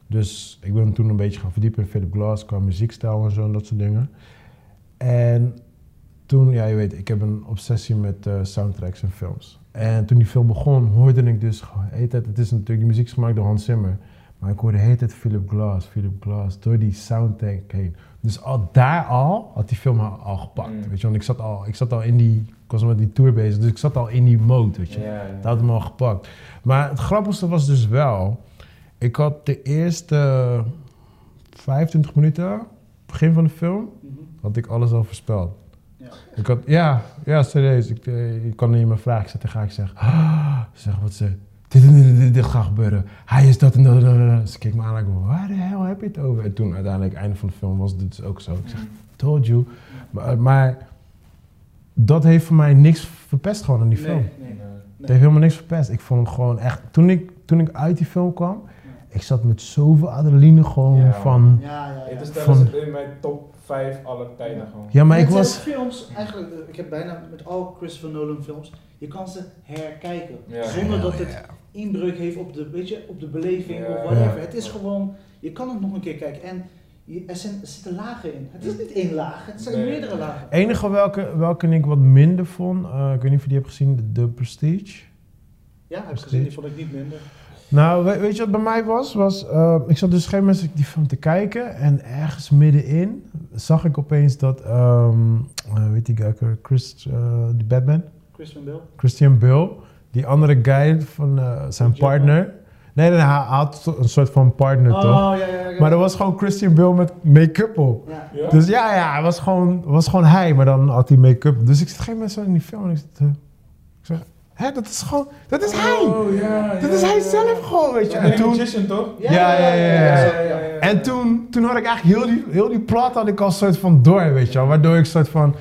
Dus ik ben me toen een beetje gaan verdiepen in Philip Glass qua muziekstijl en zo en dat soort dingen. En toen, ja je weet, ik heb een obsessie met eh, soundtracks en films. En toen die film begon, hoorde ik dus heet het, het is natuurlijk, die muziek is gemaakt door Hans Zimmer. Maar ik hoorde heet het Philip Glass, Philip Glass, door die soundtrack heen. Dus al daar al had die film al, al gepakt, Mm. weet je. Want ik zat, al, ik zat al in die, ik was met die tour bezig, dus ik zat al in die mode, weet je. Dat had hem al gepakt. Maar het grappigste was dus wel, ik had de eerste 25 minuten, begin van de film, Mhm. had ik alles al voorspeld. Ja. Ik had, ja, ja, serieus. Ik, eh, ik kan niet meer vragen. Ik zet tegen haar, ik zeg, ah, zeg wat ze, dit, dit, dit, gaat gebeuren. Hij is dat en dat dat. Ze keek me aan ik, waar de hel heb je het over? En toen uiteindelijk, einde van de film, was dit dus ook zo. Ik zeg, Hm. told you. Maar, maar dat heeft voor mij niks verpest gewoon aan die Nee, film. nee. Het heeft helemaal niks verpest. Ik vond hem gewoon echt, toen ik, toen ik uit die film kwam, ik zat met zoveel adrenaline gewoon Ja, van... Ja, ja, ja. Interstellar Van- in mijn top 5 alle tijden Ja. gewoon. Ja, maar ik was... films, eigenlijk, eh, ik heb bijna met al Christopher Nolan films, je kan ze herkijken. Ja. Zonder dat het inbreuk heeft op de, weet je, op de beleving Ja, of whatever. Ja. Het is gewoon, je kan het nog een keer kijken. En je, er, zijn, er zitten lagen in. Het is niet één laag, het zijn Nee. meerdere lagen. enige welke, welke ik wat minder vond, eh, ik weet niet of je die hebt gezien, The, The Prestige. Ja, heb ik gezien, die vond ik niet minder. Nou, we- weet je wat bij mij was? was eh, ik zat dus op een gegeven moment die film te kijken en ergens middenin zag ik opeens dat, ehm eh, weet die guy, ook weer? Chris, eh, die Batman, Christian Bale. Christian Bale, die andere guy van eh, zijn partner. Nee, nee, hij had een soort van partner toch? Oh, ja, ja, ja. Maar er was gewoon Christian Bale met make-up op. Ja. Ja? Dus ja, ja, hij was gewoon, was gewoon hij, maar dan had hij make-up. op. Dus ik zat geen zo in die film en ik, ik zeg, hè, dat is gewoon, dat is hij! Oh, ja, Dat is hij zelf gewoon, weet je. Ja, En en toen, Magician toch? Ja, Ja, ja, ja, ja, ja, ja. en toen, toen had ik eigenlijk heel die, heel die plot had ik al soort van door, weet je wel. Waardoor ik soort van,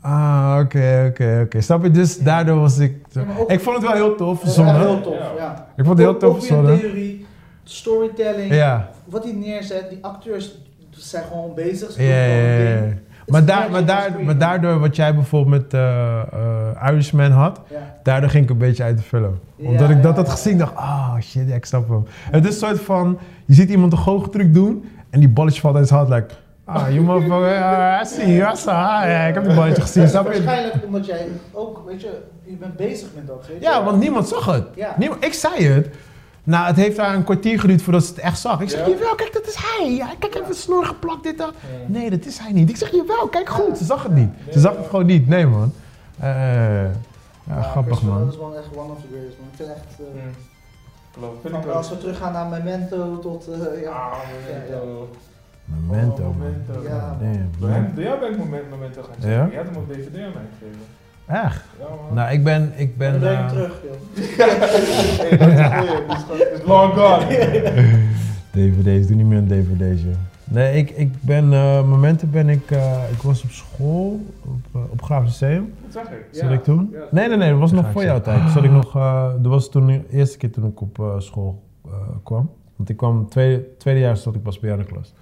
ah, oké, oké, oké. Snap je? Dus daardoor was ik, Ja, maar ook- ik vond het wel heel tof verzonnen. heel tof, Ja. ja. Ik vond het heel tof verzonnen. theorie, storytelling, Ja, wat hij neerzet, die acteurs zijn gewoon bezig. ja. Maar, daar, maar, daar, maar daardoor, wat jij bijvoorbeeld met eh, Irishman had, Ja. daardoor ging ik een beetje uit de film. Ja, Omdat ik dat had gezien, dacht ah shit, ja, ik snap hem. Het is een soort van, je ziet iemand een goochtruc doen en die balletje valt uit zijn hand, like, ah, je motherfucker, ah, I see you, I saw, ah, ja, ik heb die balletje gezien, snap je? Waarschijnlijk omdat jij ook, weet je, je bent bezig met dat. Weet je? Ja, want niemand zag het. Ja. Niemand, ik zei het. Nou, het heeft daar een kwartier geduurd voordat ze het echt zag. Ik zeg, Ja? jawel, kijk, dat is hij. Ja, kijk, hij heeft een snor geplakt, dit, dat. Nee, dat is hij niet. Ik zeg, jawel, kijk goed. Ze zag het niet. Nee, Ze zag het gewoon niet. Nee, man. Eh, ja, Ja, grappig, man. is wel echt one of the greatest, man. Ik vind echt, vind van- ik als we teruggaan naar Memento tot, eh, ja. Ah, Memento. Memento, Oh, man. Memento. Ja. Damn, man. ben ik moment, Memento gaan checken. Ja? Je had hem op DVD aan mij gegeven. Echt? Ja. Nou, ik ben... Ik ben je eh, terug, joh. Hey, dat is long gone. DVD's, doe niet meer een DVD's, joh. Nee, ik, ik ben... eh momenten ben ik... eh, ik was op school, op, op Grafisch Museum. Dat zag ik. Zat ik toen? Ja. Nee, nee, nee, dat was nog voor jouw tijd. Zat ik nog, eh, dat was toen de eerste keer toen ik op eh, school eh, kwam. Want ik kwam, tweede, tweede jaar zat ik pas bij jou in de klas.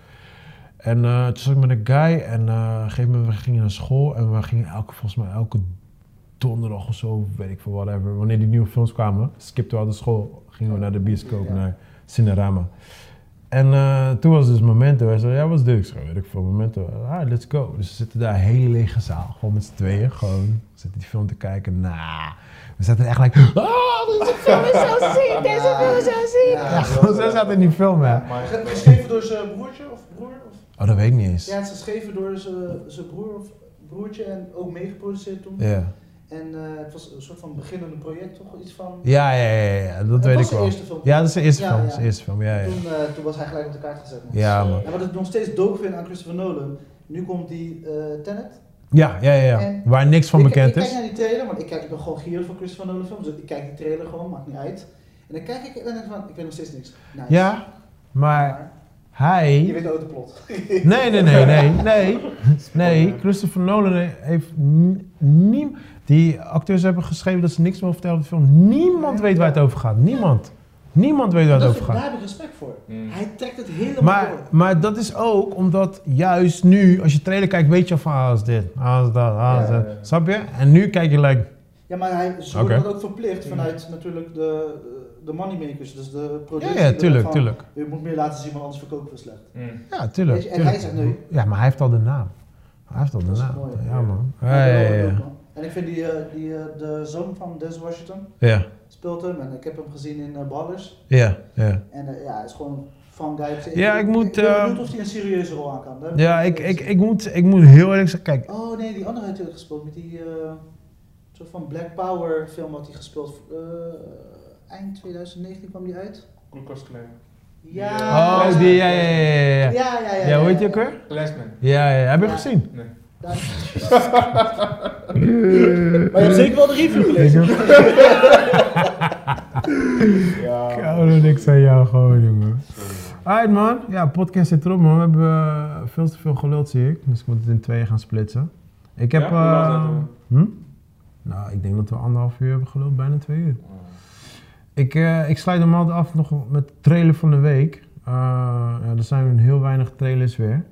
En eh, toen zat ik met een guy en eh, op een gegeven moment we gingen naar school en we gingen elke, volgens mij elke donderdag of zo, weet ik veel, whatever. Wanneer die nieuwe films kwamen, skipten we uit de school, gingen we naar de bioscoop, Ja. naar Cinerama. En eh, toen was dus Momento. Hij zei, ja, wat is dit? Ik zei, weet ik veel, Momento. Ah, let's go. Dus we zitten daar, een hele lege zaal. Gewoon met z'n tweeën. Gewoon, we zitten die film te kijken. Nah. We zaten echt like, oh, deze film is zo ziek. Deze film is zo ziek. Ja, Ja, gewoon zo zaten in die film, hè. Geschreven door zijn broertje of broer? Of? Oh, dat weet ik niet eens. Ja, het is geschreven door zijn zijn broer of broertje en ook meegeproduceerd toen. Ja. En eh, het was een soort van beginnende project, toch? Iets van... Ja, ja, ja, ja, dat weet ik zijn wel. eerste film. Ja, dat is de eerste Ja, film. ja. Dat is de eerste film, ja, ja. Toen, eh, toen was hij gelijk op de kaart gezet. Man. Ja, man. En wat ik nog steeds dope vind aan Christopher Nolan, nu komt die eh Tenet. Ja, ja, ja, ja. En Waar niks van ik, bekend ik kijk is. naar die trailer, want ik, kijk, ik ben gewoon gierig voor Christopher Nolan films. Dus ik kijk die trailer gewoon, maakt niet uit. En dan kijk ik en dan denk ik van, ik weet nog steeds niks. Nice. Ja, maar je hij... weet ook de plot. Nee, nee, nee, nee, nee. Nee, Christopher Nolan heeft n- niem... Die acteurs hebben geschreven dat ze niks meer vertellen over de film. Niemand weet waar het over gaat. Niemand. Niemand weet waar het Dat over vind- daar gaat. heb ik respect voor. Mm. Hij trekt het helemaal Maar, door. maar dat is ook omdat juist nu, als je trailer kijkt, weet je al van, ah, is dit, ah, is dat, ah, is dat. ja, ja. Snap je? En nu kijk je like, Ja, maar hij, ze dat ook verplicht Mm. vanuit natuurlijk de, de moneymakers, dus de productie. ja, ja, tuurlijk, van, tuurlijk. Je moet meer laten zien, want anders verkopen we slecht. Mm. Ja, tuurlijk. Je, en tuurlijk. hij zegt nee. Ja, maar hij heeft al de naam. Hij heeft al de Dat is naam. mooi. Ja, man. Ja, Ja, ja, dat ja. ook, ja. man. En ik vind die, eh, die eh, de zoon van Des Washington Ja, speelt hem en ik heb hem gezien in uh, Ballers. ja, ja. En eh, ja, hij is gewoon fun guy. Ja, ik moet, Ik ben eh, benieuwd of hij een serieuze rol aan kan. Daar Ja, ik, ik, ik, moet, ik moet heel eerlijk zeggen, kijk, Oh nee, die andere heeft hij ook gespeeld met die eh, soort van Black Power film had hij gespeeld. eh, eind 2019 kwam die uit. Klan. Ja. Oh, die, ja, ja, ja, ja, ja. Ja, ja, ja. Ja, hoe heet die ook weer? Klansman. Ja, ja, heb je Ja. gezien? Nee. Maar je hebt zeker wel de review gelezen. Ja. Ik hou er niks aan jou gewoon, jongen. Alright man, ja, podcast zit erop man. We hebben eh, veel te veel geluld zie ik. Dus ik moet het in tweeën gaan splitsen. Ik heb... Ja? Eh, hm? Nou, ik denk dat we anderhalf uur hebben geluld, bijna twee uur. Ik, eh, ik sluit hem altijd af nog met de trailer van de week. Eh, ja, er zijn heel weinig trailers weer.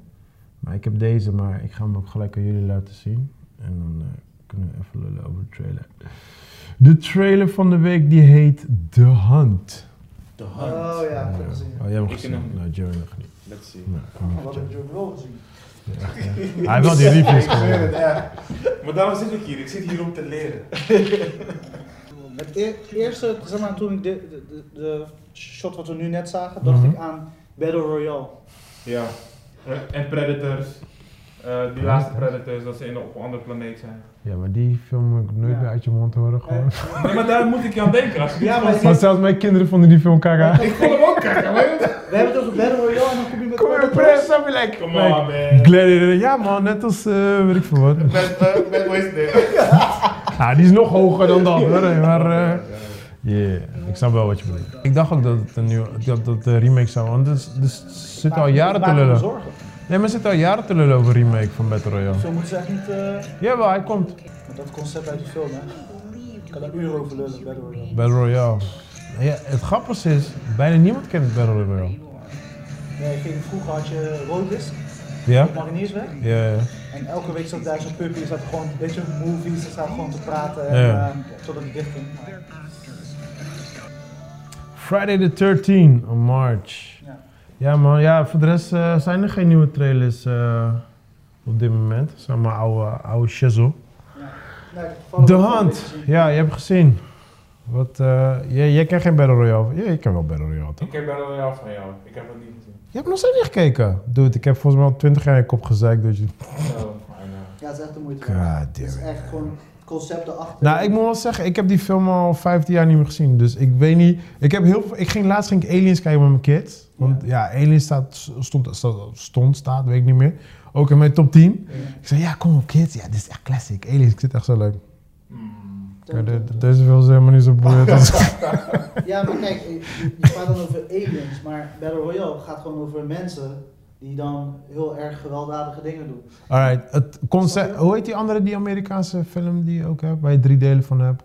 Maar ik heb deze, maar ik ga hem ook gelijk aan jullie laten zien. En dan eh, kunnen we even lullen over de trailer. De trailer van de week die heet The Hunt. De Oh ja, ik heb gezien. Oh, jij hebt hem Ik gezien? nog niet. Nou, Joey nog niet. Let's see. Nou, Oh, maar, Wat heb wel gezien? Ja, ja. Hij wil die reviews Ik echt. Maar daarom zit ik hier. Ik zit hier om te leren. Het e- eerste, zeg maar, toen ik de, de, de, shot wat we nu net zagen, dacht Mhm. ik aan Battle Royale. Ja. En Predators. Eh, die laatste Predators, dat ze in, op een andere planeet zijn. Ja, maar die film moet ik nooit Ja. meer uit je mond horen gewoon. Nee, maar daar moet ik je aan denken. Als Ja, maar Maar zelfs mijn kinderen vonden die film kaka. Ik vond hem ook kijken, maar We hebben het over Battle Royale en dan kom je met Kom weer, Predators. press, je like. Come like, on, man. Gladiator, ja man, net als, eh weet ik veel wat. Met, uh, met Ja, die is nog hoger dan dat hoor. Maar, yeah, ik snap wel wat je bedoelt. Ik dacht ook dat het een nieuwe, dat, dat de remake zou, want er, er zitten al jaren te lullen. Nee, maar er zitten al jaren te lullen over remake van Battle Royale. Zo moeten ze echt niet, eh, Jawel, hij komt. met dat concept uit die film hè. Ik kan daar uren over lullen, Battle Royale. Battle Royale. Ja, het grappige is, bijna niemand kent Battle Royale. Nee, ik ging, vroeger had je Roadlist, Ja? Mariniersweg. Ja, ja. En elke week zat daar zo'n puppy, zat gewoon, weet je, movies, ze zaten gewoon te praten en, Ja. totdat het dicht ging. Friday the 13th of March. Ja. Ja man, ja, voor de rest eh, zijn er geen nieuwe trailers eh, op dit moment. Zeg maar oude, oude shizzle. Nee, toevallig De Hand. een beetje. Ja, je hebt gezien. Wat, eh, jij, jij kent geen Battle Royale? Ja, ik ken wel Battle Royale, toch? Ik heb Battle Royale van jou. Ik heb het niet gezien. Je hebt nog steeds niet gekeken. Dude, ik heb volgens mij al 20 jaar in je kop gezeikt. Dus je... Ja, het is echt de moeite. God Het is echt gewoon het concept erachter. Nou, ik moet wel zeggen, ik heb die film al 15 jaar niet meer gezien. Dus ik weet niet. Ik, heb heel veel, ik ging laatst ging ik Aliens kijken met mijn kids. Want ja, Aliens staat, stond, stond, stond, staat, weet ik niet meer. Ook in mijn top 10. Ik zei, ja, kom op kids. Ja, dit is echt classic. Aliens, ik zit echt zo leuk. Ja, de- de- deze film is helemaal niet zo boeiend. Ja, maar kijk, je, je praat dan over aliens, maar Battle Royale gaat gewoon over mensen die dan heel erg gewelddadige dingen doen. Alright, het concept, hoe heet die andere, die Amerikaanse film die je ook hebt, waar je drie delen van hebt?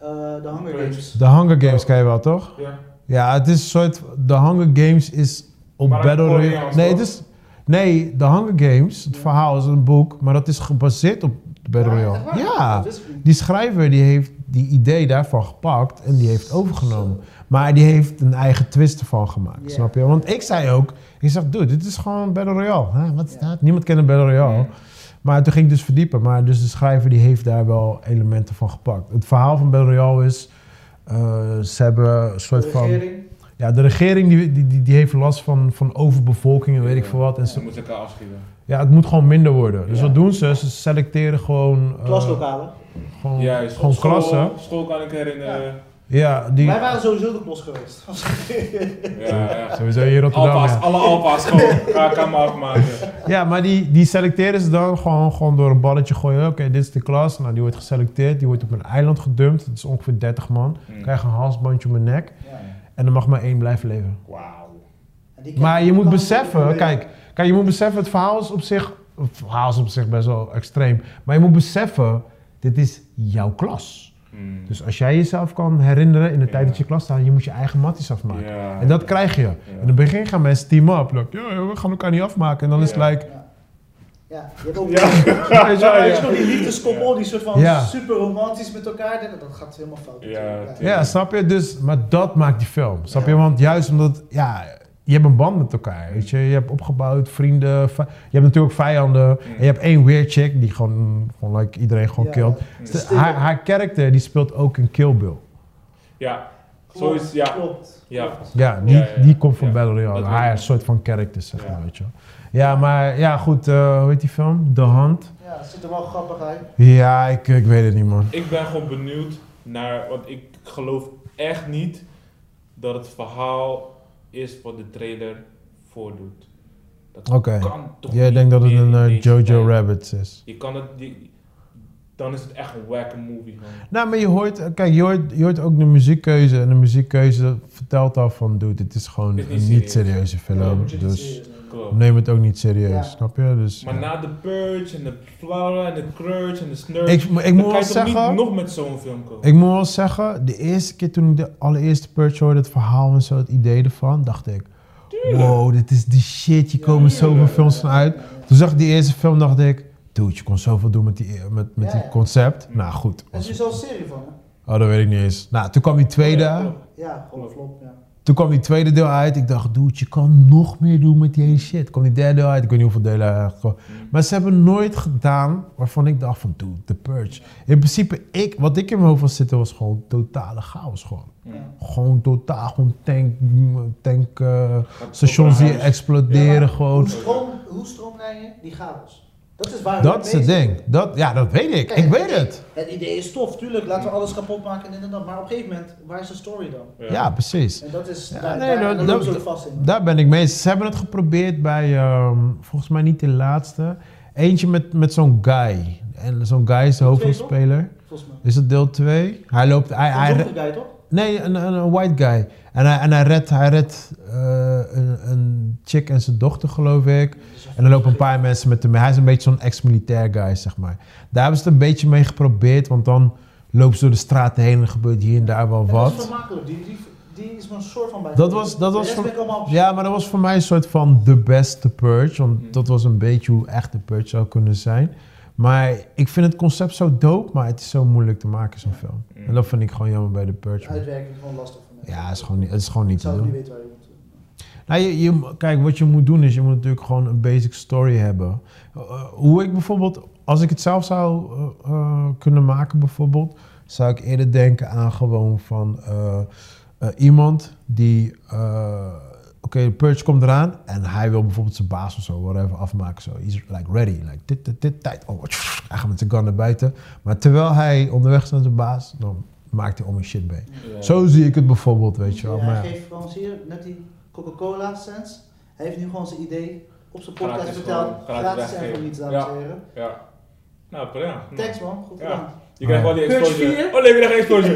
Eh, de Hunger Games. The Hunger Games ken je wel, toch? Ja. Ja, het is een soort, The Hunger Games is op Maar Battle Royale. Nee, het is, nee, The Hunger Games, het verhaal is een boek, maar dat is gebaseerd op de Battle Ja, Royale. Ja, niet. die schrijver die heeft die idee daarvan gepakt en die heeft overgenomen. Maar die heeft een eigen twist ervan gemaakt, snap je? Want ik zei ook, ik zeg, dude, dit is gewoon Battle Royale. Wat is dat? Niemand kent een Battle Royale. Maar toen ging ik dus verdiepen. Maar dus de schrijver die heeft daar wel elementen van gepakt. Het verhaal van Battle Royale is, eh, ze hebben een soort van... regering. Ja, de regering die, die, die, die heeft last van, van overbevolking en weet ik veel wat. En Ze moeten elkaar afschieten. ja, het moet gewoon minder worden. Dus Ja. wat doen ze? Ze selecteren gewoon... eh, Klaslokalen. Gewoon, Juist. gewoon School- klassen. School kan ik herinneren. Ja, die... Wij waren sowieso de klos geweest. Ja, ja. Sowieso hier in Rotterdam, Alpa's, ja. alle alpa's gewoon. Ga afmaken. Ja, maar die, die selecteren ze dan gewoon, gewoon door een balletje gooien. Oké, dit is de klas. Nou, die wordt geselecteerd. Die wordt op een eiland gedumpt. Dat is ongeveer 30 man. Mm. Krijg een halsbandje om mijn nek. Ja. En er mag maar één blijven leven. Wauw. Maar je moet beseffen, kijk, kijk, je moet beseffen, het verhaal is op zich, het verhaal is op zich best wel extreem. Maar je moet beseffen, dit is jouw klas. Mm. Dus als jij jezelf kan herinneren in de Ja. tijd dat je klas staat, je moet je eigen matties afmaken. Ja. En dat krijg je. In het begin gaan mensen team up. Like, ja, we gaan elkaar niet afmaken. En dan is het Ja. like, Ja. Ja, je hebt ook Ja. weet je wel, Ja, ja. die liefdeskoppel, die soort van Ja. super romantisch met elkaar, dat, dat gaat helemaal fout. Ja, natuurlijk. ja, snap je? Dus, maar dat maakt die film. Snap je? Want juist omdat, ja, je hebt een band met elkaar. Weet je? je hebt opgebouwd, vrienden. Je hebt natuurlijk vijanden. En je hebt één weird chick die gewoon, gewoon like, iedereen gewoon Ja. killt. Mm. Dus haar, haar karakter die speelt ook in Kill Bill. Ja. Zo is, ja. Klopt. Ja. die, Ja, ja, ja. die komt van Ja, Battle Royale. Haar soort van karakter, zeg Ja. maar, weet je wel. Ja, maar ja, goed. eh, hoe heet die film? The Hunt. Ja, het ziet er wel grappig uit. Ja, ik, ik weet het niet, man. Ik ben gewoon benieuwd naar, want ik geloof echt niet dat het verhaal is wat de trailer voordoet. Dat Oké. kan toch Jij niet denkt dat het een eh, Jojo tijd. Rabbit is. Je kan het, die, dan is het echt een wacke movie gewoon. Nou, maar je hoort, eh, kijk, je hoort, je hoort ook de muziekkeuze. En de muziekkeuze vertelt al van, dude, dit is gewoon een niet serieuze film. Dus. Klopt. neem het ook niet serieus, Ja. snap je? Dus, Maar ja. na de Purge en de Flora en de Crurge en de Snurge, ik, ik moet wel zeggen, niet nog met zo'n film komen. ik moet wel zeggen, de eerste keer toen ik de allereerste Purge hoorde, het verhaal en zo, het idee ervan, dacht ik, wow, dit is die shit, hier komen zoveel films van uit. Toen zag ik die eerste film, dacht ik, dude, je kon zoveel doen met die, met, met Ja, die ja. concept. Nou goed. Er is zelfs een serie van, hè? Oh, dat weet ik niet eens. Nou, toen kwam die tweede, Ja, gewoon een flop, ja. Toen kwam die tweede deel uit. Ik dacht, dude, je kan nog meer doen met die hele shit. Kwam die derde deel uit, ik weet niet hoeveel delen er eigenlijk kwam. Maar ze hebben nooit gedaan waarvan ik dacht van, dude, The Purge. In principe, ik, wat ik in mijn hoofd was zitten, was gewoon totale chaos gewoon. Ja. Gewoon totaal, gewoon tank, tank stations die exploderen Ja, gewoon. Hoe, stroom, hoe stroomlijn je? Die chaos. Dat is waar Dat is het ding. Dat, ja, dat weet ik. Kijk, Ik weet idee- het. Het idee is tof, tuurlijk. Laten we alles kapot maken en dit en dat. Maar op een gegeven moment, waar is de story dan? Ja, precies. En dat is, Ja, daar, nee, daar, dat- vast in. Daar ben ik mee. Ze hebben het geprobeerd bij, ehm, volgens mij niet de laatste. Eentje met, met zo'n guy. En zo'n guy is de hoofdrolspeler. Volgens mij. Is het deel 2? Hij loopt... Hij, hij, guy, toch? Nee, een, een, een white guy. En hij, en hij redt, hij redt eh, een, een chick en zijn dochter, geloof ik. En er lopen een paar mensen met hem mee. Hij is een beetje zo'n ex-militair guy, zeg maar. Daar hebben ze het een beetje mee geprobeerd, want dan lopen ze door de straten heen en er gebeurt hier en daar wel dat is wat. vermakelijk. Die, die, die is maar een soort van bij. Dat was- dat was voor- Ja, maar dat was voor mij een soort van de beste Purge. Want Mm. dat was een beetje hoe echt de Purge zou kunnen zijn. Maar ik vind het concept zo dope, maar het is zo moeilijk te maken, zo'n film. Mm. En dat vind ik gewoon jammer bij de Purge. man. uitwerking gewoon lastig voor mij. Ja, het is gewoon niet, het is gewoon niet Ik te zou niet doen. weten waar je moet. Nou, je, je, kijk, wat je moet doen is, je moet natuurlijk gewoon een basic story hebben. Uh, uh, hoe ik bijvoorbeeld, als ik het zelf zou uh, uh, kunnen maken bijvoorbeeld, zou ik eerder denken aan gewoon van uh, uh, iemand die, oké, de purge komt eraan en hij wil bijvoorbeeld zijn baas of zo, whatever, afmaken. Zo, he's like ready, like dit, dit, dit, tijd. Oh, hij gaat met zijn gun naar buiten. Maar terwijl hij onderweg is naar zijn baas, dan maakt hij om een shit mee. Ja. Zo zie ik het bijvoorbeeld, weet je wel. Ja, Maar, hij geeft gewoon, zie je, net die Coca-Cola sense. Hij heeft nu gewoon zijn idee op zijn podcast Gratis verteld. gewoon, gratis en weggeven. voor niets, dames Ja. en heren. Ja. Nou, prima. Thanks man, goed Ja. gedaan. Je krijgt wel die exposure. 4? Oh nee, we krijgen exposure.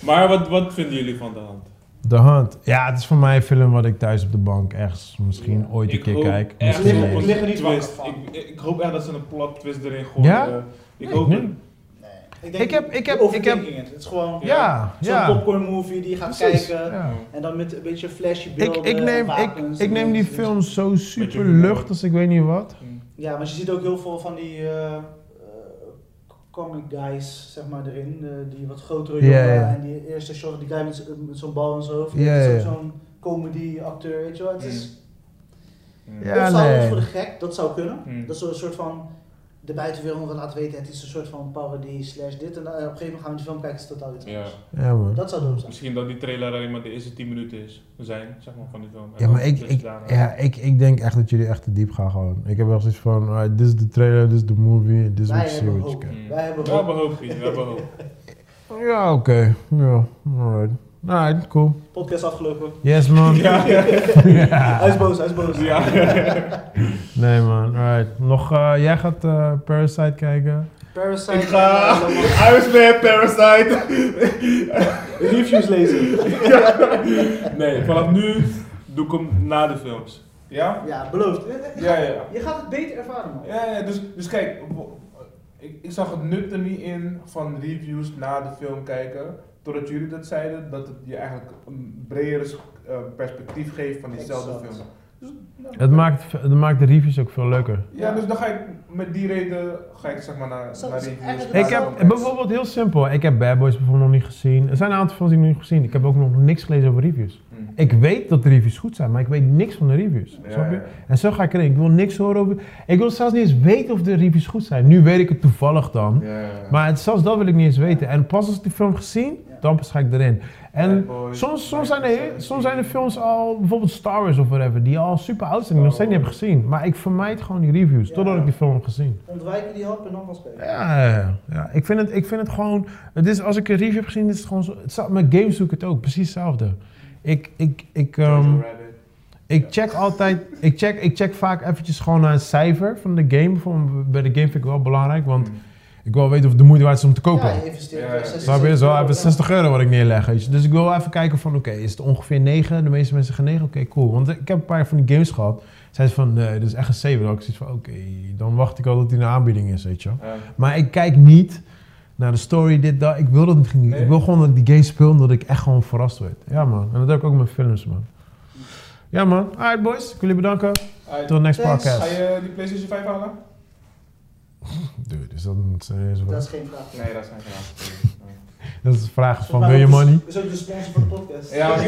maar wat, wat vinden jullie van de hand? De Hand. Ja, het is voor mij een film wat ik thuis op de bank ergens misschien Ja. ooit een Ik keer kijk. echt Misschien een liggen niet twist. wakker Ik, ik hoop echt dat ze een plot twist erin gooien. Ja? Eh, ik Nee, hoop nee. het. Ik, denk, Ik heb- ik heb- ik heb- het. Het is gewoon Ja, zo'n ja. popcorn movie die je gaat Precies, kijken. ja. En dan met een beetje flashy Ik, beelden ik, neem, en ik, wapens ik en neem die film zo super lucht als ik weet niet wat. Ja, maar je ziet ook heel veel van die eh, comic guys, zeg maar, erin. eh, die wat grotere jongen en die eerste shot, die guy met, zo'n bal en zo. Ja, ja, ja. Zo'n comedy acteur, weet je wel. Het is, Hm. Ja, of zou het nee. voor de gek, dat zou kunnen. Hmm. Dat is een soort van de buitenwereld wil laten weten, het is een soort van parodie slash dit. En eh, op een gegeven moment gaan we die film kijken, het is totaal iets Ja. anders. Ja, man. Dat zou dope zijn. Misschien dat die trailer alleen maar de eerste 10 minuten is, zijn, zeg maar, van die film. En Ja, maar ik, ik, ja, ik, ik denk echt dat jullie echt te diep gaan gewoon. Ik heb wel zoiets van, alright, dit is de trailer, dit is de movie, dit is Wij wat je ziet, hebben wat je. Hm. Wij hebben We hoop. hebben hoop, vriend, we hebben hoop. Ja, oké. Ja, alright. Alright, cool. Podcast afgelopen. Yes, man. Ja, ja. Hij is boos, hij is boos. ja. Nee, man. Alright. Nog, eh, jij gaat eh, Parasite kijken. Parasite. Ik ga Iron Man, Parasite. Reviews lezen. Nee, vanaf nu doe ik hem na de films. Ja? Ja, beloofd. Ja, ja. Je gaat het beter ervaren, man. Ja, ja dus, dus kijk, ik, ik zag het nut er niet in van reviews na de film kijken. Totdat jullie dat zeiden, dat het je eigenlijk een breder eh, perspectief geeft van diezelfde Exact. film. Dus, nou, Het maakt, het maakt de reviews ook veel leuker. Ja, dus dan ga ik met die reden ga ik zeg maar naar, Zo, naar is reviews. Ik heb bijvoorbeeld heel simpel. Ik heb Bad Boys bijvoorbeeld nog niet gezien. Er zijn een aantal films die ik nog niet gezien. Ik heb ook nog niks gelezen over reviews. Ik weet dat de reviews goed zijn, maar ik weet niks van de reviews. Ja, snap je? ja. En zo ga ik erin. Ik wil niks horen over. Ik wil zelfs niet eens weten of de reviews goed zijn. Nu weet ik het toevallig dan. Ja, ja. Maar het, zelfs dat wil ik niet eens weten. En pas als ik die film gezien, Ja. dan pas ga ik erin. En soms, soms, zijn er, 1917. soms zijn er films al, bijvoorbeeld Star Wars of whatever, die al super oud zijn, die ik nog steeds niet heb gezien. Maar ik vermijd gewoon die reviews, Ja. totdat ik die film heb gezien. Ontwijken die hoop en dan pas kijken. Ja, ja, ja. ja. Ik, vind het, ik vind het gewoon. Het is, als ik een review heb gezien, is het gewoon zo. Het met games doe ik het ook, precies hetzelfde. Ik, ik, ik, ehm, ik check altijd. Ik check, ik check vaak eventjes gewoon naar een cijfer van de game. Bijvoorbeeld Bij de game vind ik wel belangrijk, want Hm. ik wil weten of het de moeite waard is om te kopen. Ja, je investeert Ja, weer ja. 60, Snap je? Zo 70 even ja. 60 euro wat ik neerleg. Weet je. Dus ik wil even kijken van, oké, is het ongeveer 9? De meeste mensen zeggen 9, oké, cool. Want ik heb een paar van die games gehad. Zeiden ze van, nee, dit is echt een 7. Dan ik zoiets van, oké, dan wacht ik al dat die de aanbieding is, weet je wel. Ja. Maar ik kijk niet naar de story, dit, dat. Ik wil dat niet. Nee. Ik wil gewoon dat ik die game speel en dat ik echt gewoon verrast word. Ja, man. En dat heb ik ook met films, man. Ja, man. Alright, boys. Ik wil jullie bedanken. Tot de next Thanks. Ga podcast. je die PlayStation 5 halen? Dude, is dat een serieuze Dat is geen vraag. Nee, dat is geen vraag. Dat is de vraag van, wil je money? is ook de sponsor van de podcast. Ja, oké.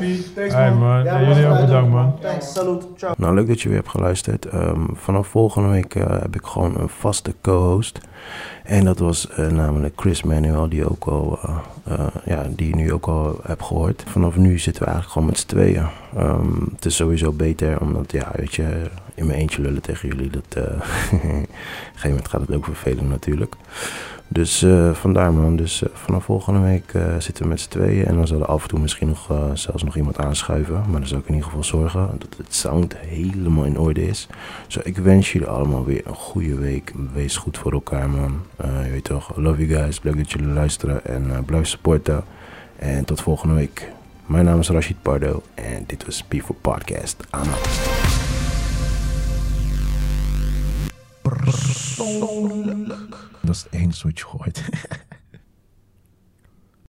Piet. Thanks, man. man. Ja, jullie ook bedankt, man. Thanks, salut, ciao. Nou, leuk dat je weer hebt geluisterd. Ehm, vanaf volgende week eh, heb ik gewoon een vaste co-host. En dat was eh, namelijk Chris Manuel, die, ook al, eh, ja, die je nu ook al hebt gehoord. Vanaf nu zitten we eigenlijk gewoon met z'n tweeën. Ehm, het is sowieso beter, omdat, ja, weet je, in mijn eentje lullen tegen jullie, dat, eh, op een gegeven moment gaat het ook vervelen natuurlijk. Dus eh, vandaar man, dus eh, vanaf volgende week eh, zitten we met z'n tweeën en dan zal er af en toe misschien nog zelfs nog iemand aanschuiven. Maar dan zal ik in ieder geval zorgen dat het sound helemaal in orde is. Zo, ik wens jullie allemaal weer een goede week. Wees goed voor elkaar man. Je weet toch, love you guys, leuk dat jullie luisteren en blijf supporten. En tot volgende week. Mijn naam is Rashid Pardo en dit was P4 Podcast. Out. Dat is het enige wat hoort.